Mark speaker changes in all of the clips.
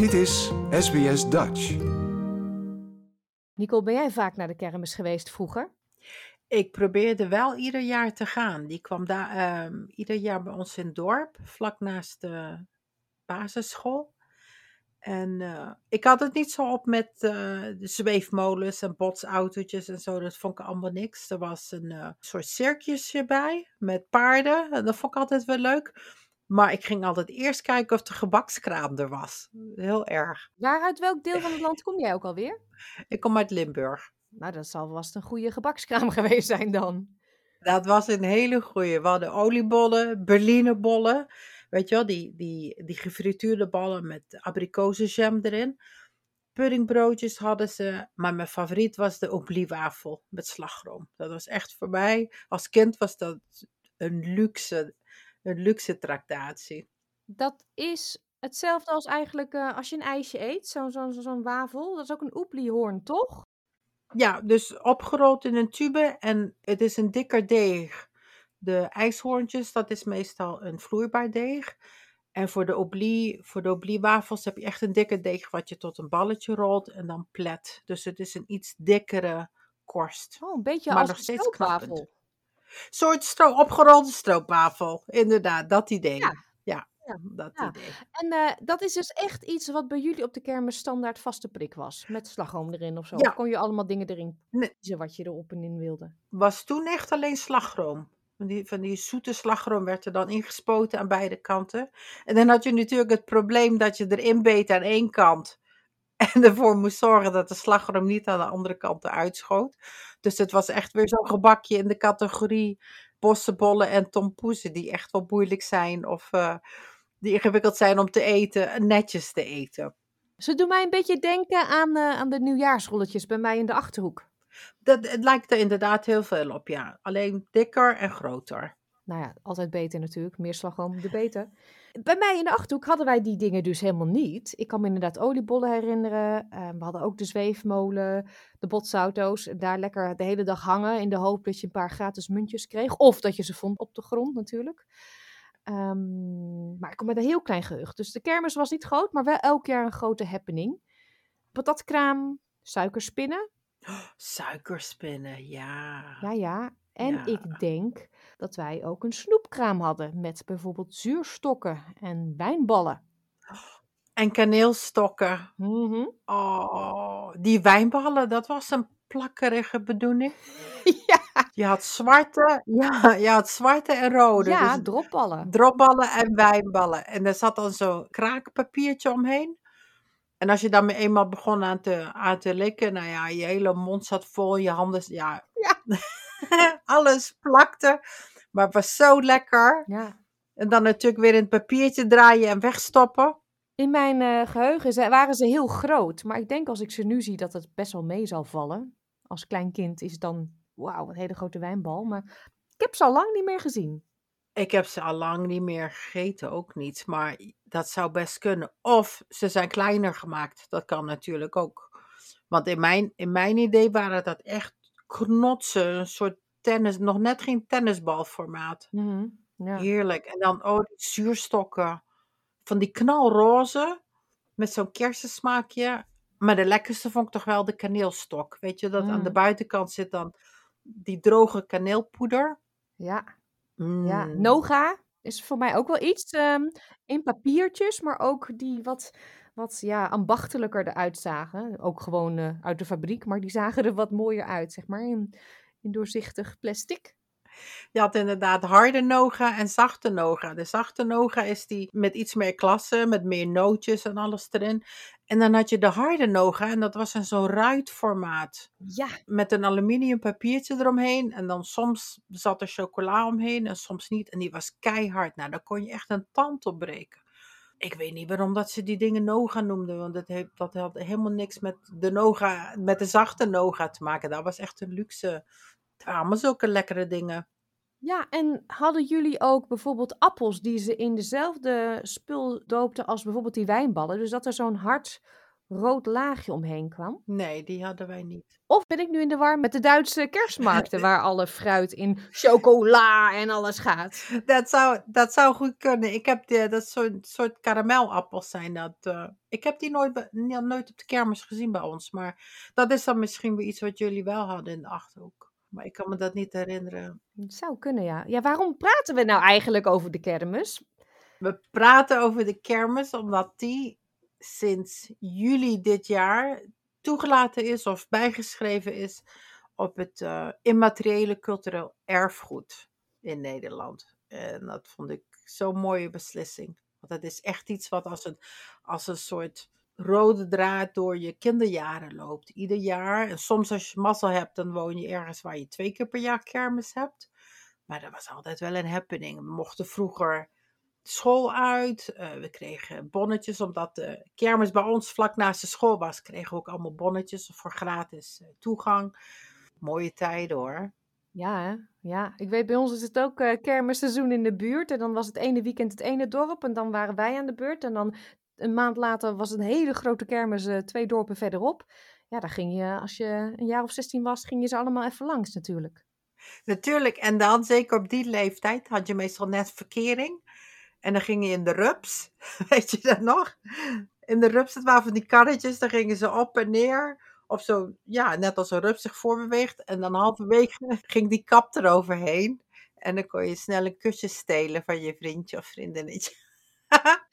Speaker 1: Dit is SBS Dutch.
Speaker 2: Nicole, ben jij vaak naar de kermis geweest vroeger?
Speaker 3: Ik probeerde wel ieder jaar te gaan. Die kwam daar ehm, ieder jaar bij ons in het dorp, vlak naast de basisschool. En eh, ik had het niet zo op met eh, de zweefmolens en botsautootjes en zo. Dat vond ik allemaal niks. Er was een eh, soort circusje bij met paarden. En dat vond ik altijd wel leuk. Maar ik ging altijd eerst kijken of de gebakskraam er was. Heel erg.
Speaker 2: Waar uit welk deel van het land kom jij ook alweer?
Speaker 3: Ik kom uit Limburg.
Speaker 2: Nou, dat zal vast een goede gebakskraam geweest zijn dan.
Speaker 3: Dat was een hele goeie. We hadden oliebollen, berlinerbollen. Weet je wel, die, die, die gefrituurde ballen met abrikozenjam erin. Puddingbroodjes hadden ze. Maar mijn favoriet was de obliewafel met slagroom. Dat was echt voor mij. Als kind was dat een luxe, een luxe tractatie.
Speaker 2: Dat is hetzelfde als eigenlijk eh, als je een ijsje eet, zo'n zo, zo, wafel. Dat is ook een oebliehoorn, toch?
Speaker 3: Ja, dus opgerold in een tube en het is een dikker deeg. De ijshoorntjes, dat is meestal een vloeibaar deeg. En voor de oblie, voor de obliewafels heb je echt een dikke deeg wat je tot een balletje rolt en dan plet. Dus het is een iets dikkere korst.
Speaker 2: Oh, een beetje
Speaker 3: Maar
Speaker 2: als
Speaker 3: nog
Speaker 2: een
Speaker 3: steeds. Soort stro opgerolde stroopwafel. Inderdaad, dat idee.
Speaker 2: Ja.
Speaker 3: Ja,
Speaker 2: Ja,
Speaker 3: dat
Speaker 2: ja.
Speaker 3: idee.
Speaker 2: En eh, dat is dus echt iets wat bij jullie op de kermis standaard vaste prik was. Met slagroom erin of zo.
Speaker 3: Ja.
Speaker 2: Of kon je allemaal dingen erin kiezen wat je erop en in wilde?
Speaker 3: Was toen echt alleen slagroom. Van die, van die zoete slagroom werd er dan ingespoten aan beide kanten. En dan had je natuurlijk het probleem dat je erin beet aan één kant. En ervoor moest zorgen dat de slagroom niet aan de andere kant eruit schoot. Dus het was echt weer zo'n gebakje in de categorie bossenbollen en tompoezen. Die echt wel moeilijk zijn of eh, die ingewikkeld zijn om te eten en netjes te eten.
Speaker 2: Ze doen mij een beetje denken aan, eh, aan de nieuwjaarsrolletjes bij mij in de achterhoek.
Speaker 3: Dat, het lijkt er inderdaad heel veel op, ja. Alleen dikker en groter.
Speaker 2: Nou ja, altijd beter natuurlijk. Meer slagroom, de beter. Bij mij in de Achterhoek hadden wij die dingen dus helemaal niet. Ik kan me inderdaad oliebollen herinneren. Eh, we hadden ook de zweefmolen, de botsauto's. En Daar lekker de hele dag hangen in de hoop dat je een paar gratis muntjes kreeg. Of dat je ze vond op de grond natuurlijk. Ehm, maar ik kom met een heel klein geheugen. Dus de kermis was niet groot, maar wel elk jaar een grote happening. Patatkraam, suikerspinnen.
Speaker 3: Suikerspinnen, ja.
Speaker 2: Ja, ja. En
Speaker 3: Ja.
Speaker 2: ik denk dat wij ook een snoepkraam hadden met bijvoorbeeld zuurstokken en wijnballen.
Speaker 3: En kaneelstokken.
Speaker 2: Mhm.
Speaker 3: Oh, die wijnballen, dat was een plakkerige bedoeling.
Speaker 2: Ja,
Speaker 3: Je had zwarte, ja, je had zwarte en rode.
Speaker 2: ja,
Speaker 3: dus
Speaker 2: dropballen.
Speaker 3: dropballen en wijnballen. En er zat dan zo'n kraakpapiertje omheen. En als je dan eenmaal begon aan te, aan te likken, nou ja, je hele mond zat vol, je handen, ja,
Speaker 2: Ja.
Speaker 3: alles plakte. Maar het was zo lekker.
Speaker 2: Ja.
Speaker 3: En dan natuurlijk weer in het papiertje draaien en wegstoppen.
Speaker 2: In mijn eh, geheugen ze- waren ze heel groot. Maar ik denk als ik ze nu zie dat het best wel mee zal vallen. Als klein kind is het dan, wauw, een hele grote wijnbal. Maar ik heb ze al lang niet meer gezien.
Speaker 3: Ik heb ze al lang niet meer gegeten, ook niet. Maar dat zou best kunnen. Of ze zijn kleiner gemaakt. Dat kan natuurlijk ook. Want in mijn, in mijn idee waren dat echt knotsen. Een soort tennis, nog net geen tennisbalformaat.
Speaker 2: Mhm, Ja.
Speaker 3: Heerlijk. En dan oh, die zuurstokken. Van die knalroze. Met zo'n kersensmaakje. Maar de lekkerste vond ik toch wel de kaneelstok. Weet je, dat aan de
Speaker 2: Mm.
Speaker 3: buitenkant zit dan die droge kaneelpoeder.
Speaker 2: Ja. Ja,
Speaker 3: Mm.
Speaker 2: Noga is voor mij ook wel iets ehm, in papiertjes, maar ook die wat, wat ja, ambachtelijker eruit zagen. Ook gewoon eh, uit de fabriek, maar die zagen er wat mooier uit, zeg maar, in, in doorzichtig plastic.
Speaker 3: Je had inderdaad harde noga en zachte noga. De zachte noga is die met iets meer klasse, met meer nootjes en alles erin. En dan had je de harde noga en dat was in zo'n ruitformaat.
Speaker 2: Ja,
Speaker 3: Met een aluminium papiertje eromheen. En dan soms zat er chocola omheen en soms niet. En die was keihard. Nou, daar kon je echt een tand op breken. Ik weet niet waarom dat ze die dingen noga noemden. Want dat, heeft, dat had helemaal niks met de, noga, met de zachte noga te maken. Dat was echt een luxe. Het waren allemaal zulke lekkere dingen.
Speaker 2: ja, en hadden jullie ook bijvoorbeeld appels die ze in dezelfde spul doopten als bijvoorbeeld die wijnballen? Dus dat er zo'n hard rood laagje omheen kwam.
Speaker 3: Nee, die hadden wij niet.
Speaker 2: Of ben ik nu in de war met de Duitse kerstmarkten, waar alle fruit in chocola en alles gaat?
Speaker 3: Dat zou, dat zou goed kunnen. Ik heb de, dat soort, soort karamelappels zijn dat. eh, ik heb die nooit, nooit op de kermis gezien bij ons. Maar dat is dan misschien weer iets wat jullie wel hadden in de Achterhoek. Maar ik kan me dat niet herinneren.
Speaker 2: Het zou kunnen, ja. Ja, waarom praten we nou eigenlijk over de kermis?
Speaker 3: We praten over de kermis omdat die sinds juli dit jaar toegelaten is of bijgeschreven is op het eh, immateriële cultureel erfgoed in Nederland. En dat vond ik zo'n mooie beslissing. Want het is echt iets wat als een, als een soort rode draad door je kinderjaren loopt. Ieder jaar. En soms als je mazzel hebt, dan woon je ergens waar je twee keer per jaar kermis hebt. Maar dat was altijd wel een happening. We mochten vroeger school uit. eh, we kregen bonnetjes, omdat de kermis bij ons vlak naast de school was. Kregen we ook allemaal bonnetjes voor gratis eh, toegang. Mooie tijden hoor.
Speaker 2: Ja, hè? ja. Ik weet, bij ons is het ook eh kermisseizoen in de buurt. En dan was het ene weekend het ene dorp en dan waren wij aan de beurt. En dan een maand later was het een hele grote kermis twee dorpen verderop. Ja, daar ging je, als je een jaar of 16 was, ging je ze allemaal even langs natuurlijk.
Speaker 3: Natuurlijk, en dan zeker op die leeftijd had je meestal net verkering. En dan ging je in de rups, weet je dat nog? In de rups, het waren van die karretjes, daar gingen ze op en neer. Of zo, ja, net als een rups zich voorbeweegt. En dan halverwege ging die kap eroverheen. En dan kon je snel een kusje stelen van je vriendje of vriendinnetje.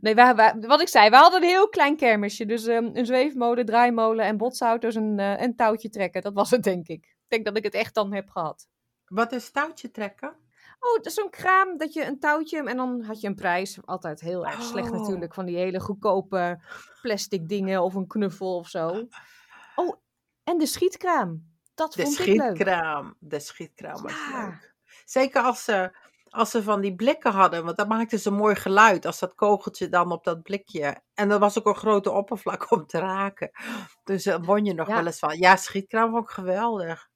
Speaker 2: Nee, wij, wij- wat ik zei, we hadden een heel klein kermisje. Dus ehm, een zweefmolen, draaimolen en botsauto's en eh, een touwtje trekken. Dat was het, denk ik. Ik denk dat ik het echt dan heb gehad.
Speaker 3: Wat is touwtje trekken?
Speaker 2: Oh, zo'n kraam dat je een touwtje en dan had je een prijs. Altijd heel erg slecht
Speaker 3: Oh.
Speaker 2: natuurlijk. Van die hele goedkope plastic dingen of een knuffel of zo. Oh, en de schietkraam. Dat
Speaker 3: De
Speaker 2: vond ik leuk.
Speaker 3: schietkraam. De schietkraam was
Speaker 2: Ja.
Speaker 3: leuk. Zeker als ze, als ze van die blikken hadden, want dat maakte ze een mooi geluid als dat kogeltje dan op dat blikje. En dat was ook een grote oppervlak om te raken. Dus daar won je nog
Speaker 2: Ja.
Speaker 3: wel eens van. Ja, schietkraam vond ik geweldig.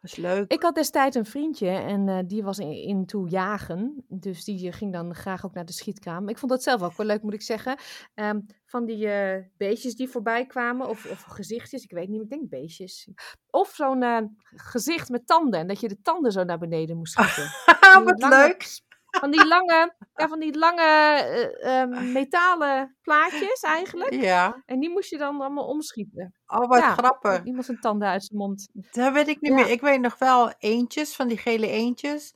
Speaker 3: Dat is leuk.
Speaker 2: Ik had destijds een vriendje en eh, die was in, into jagen. Dus die eh, ging dan graag ook naar de schietkraam. Ik vond dat zelf ook wel leuk, moet ik zeggen. Ehm, van die eh, beestjes die voorbij kwamen, of, of gezichtjes, ik weet niet, ik denk beestjes. Of zo'n gezicht met tanden en dat je de tanden zo naar beneden moest schieten.
Speaker 3: Wat leuk.
Speaker 2: Van die lange, ja, van die lange eh, ehm, metalen plaatjes eigenlijk.
Speaker 3: Ja.
Speaker 2: En die moest je dan allemaal omschieten.
Speaker 3: Oh, wat
Speaker 2: Ja.
Speaker 3: grappig.
Speaker 2: Iemand zijn tanden uit zijn mond.
Speaker 3: Dat weet ik niet
Speaker 2: Ja.
Speaker 3: meer. Ik weet nog wel eentjes, van die gele eentjes.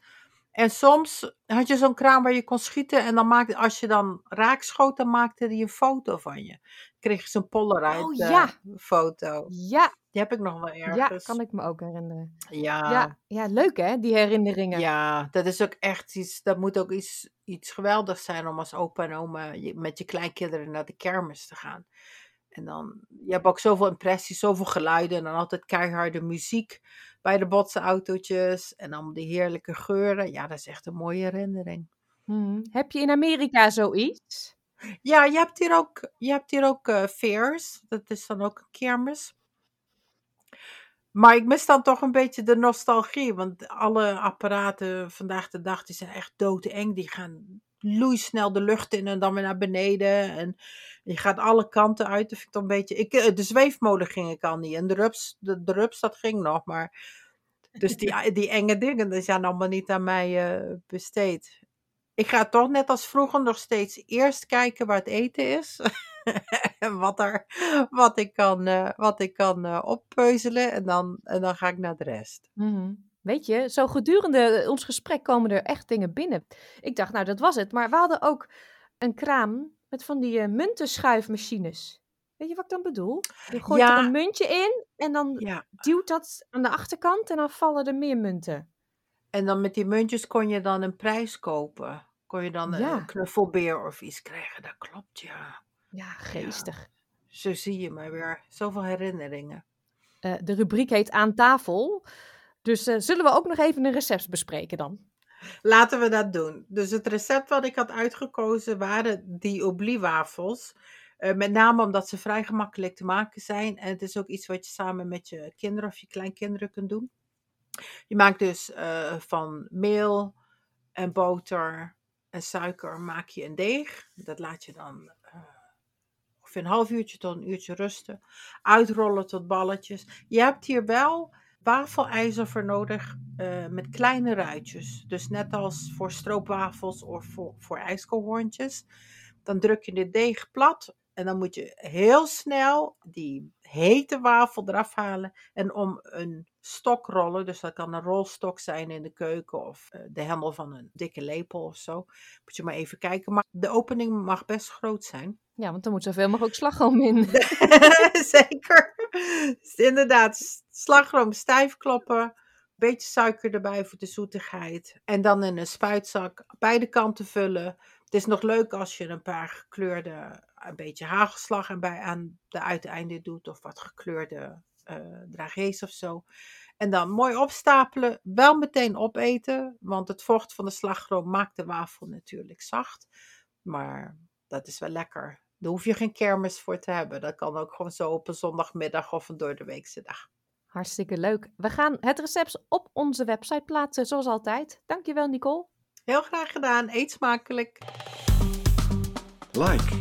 Speaker 3: En soms had je zo'n kraan waar je kon schieten. En dan maakte, als je dan raak schoot, dan maakte die een foto van je. Kreeg je zo'n Polaroid
Speaker 2: Oh,
Speaker 3: eh, foto.
Speaker 2: Ja,
Speaker 3: Die heb ik nog wel
Speaker 2: ja,
Speaker 3: ergens.
Speaker 2: kan ik me ook herinneren.
Speaker 3: Ja,
Speaker 2: Ja, ja, leuk hè, die herinneringen.
Speaker 3: ja, dat is ook echt iets, dat moet ook iets, iets geweldigs zijn om als opa en oma je- met je kleinkinderen naar de kermis te gaan. En dan, je hebt ook zoveel impressies, zoveel geluiden en dan altijd keiharde muziek bij de botse autootjes en dan die heerlijke geuren. Ja, dat is echt een mooie herinnering.
Speaker 2: Mhm. Heb je in Amerika zoiets?
Speaker 3: Ja, je hebt hier ook, je hebt hier ook eh, fairs, dat is dan ook een kermis. Maar ik mis dan toch een beetje de nostalgie, want alle apparaten vandaag de dag die zijn echt doodeng. Die gaan loeisnel de lucht in en dan weer naar beneden. En je gaat alle kanten uit. Dat vind ik dan een beetje... Ik, eh, de zweefmolen ging ik al niet. En de rups, de, de rups dat ging nog. Maar, dus die, die enge dingen, die zijn allemaal niet aan mij eh, besteed. Ik ga toch net als vroeger nog steeds eerst kijken waar het eten is. en wat, er, wat ik kan, eh, wat ik kan eh, oppeuzelen. En dan, en dan ga ik naar de rest.
Speaker 2: Mhm. Weet je, zo gedurende ons gesprek komen er echt dingen binnen. Ik dacht, nou dat was het. Maar we hadden ook een kraam met van die eh, muntenschuifmachines. Weet je wat ik dan bedoel? Je gooit
Speaker 3: Ja.
Speaker 2: er een muntje in en dan
Speaker 3: Ja.
Speaker 2: duwt dat aan de achterkant en dan vallen er meer munten.
Speaker 3: En dan met die muntjes kon je dan een prijs kopen. Kon je dan
Speaker 2: Ja.
Speaker 3: een knuffelbeer of iets krijgen. Dat klopt, ja.
Speaker 2: Ja, geestig.
Speaker 3: Zo zie je maar weer. Zoveel herinneringen.
Speaker 2: Eh, de rubriek heet Aan tafel. Dus eh, zullen we ook nog even een recept bespreken dan?
Speaker 3: Laten we dat doen. Dus het recept wat ik had uitgekozen waren die obliewafels. Eh, met name omdat ze vrij gemakkelijk te maken zijn. En het is ook iets wat je samen met je kinderen of je kleinkinderen kunt doen. Je maakt dus eh, van meel en boter en suiker maak je een deeg. Dat laat je dan eh, ongeveer een half uurtje tot een uurtje rusten. Uitrollen tot balletjes. Je hebt hier wel wafelijzer voor nodig uh, met kleine ruitjes. Dus net als voor stroopwafels of voor, voor. Dan druk je de deeg plat en dan moet je heel snel die hete wafel eraf halen en om een stok rollen. Dus dat kan een rolstok zijn in de keuken of uh, de hendel van een dikke lepel of zo. Moet je maar even kijken. Maar de opening mag best groot zijn.
Speaker 2: Ja, want dan moet zoveel mogelijk slagroom in.
Speaker 3: Zeker. Dus inderdaad, slagroom stijf kloppen. Beetje suiker erbij voor de zoetigheid. En dan in een spuitzak beide kanten vullen. Het is nog leuk als je een paar gekleurde, een beetje hagelslag erbij aan de uiteinden doet. Of wat gekleurde uh, dragees of zo. En dan mooi opstapelen. Wel meteen opeten. Want het vocht van de slagroom maakt de wafel natuurlijk zacht. Maar dat is wel lekker. Daar hoef je geen kermis voor te hebben. Dat kan ook gewoon zo op een zondagmiddag of een doordeweekse dag.
Speaker 2: Hartstikke leuk. We gaan het recept op onze website plaatsen, zoals altijd. Dankjewel, Nicole.
Speaker 3: Heel graag gedaan. Eet smakelijk.
Speaker 1: Like,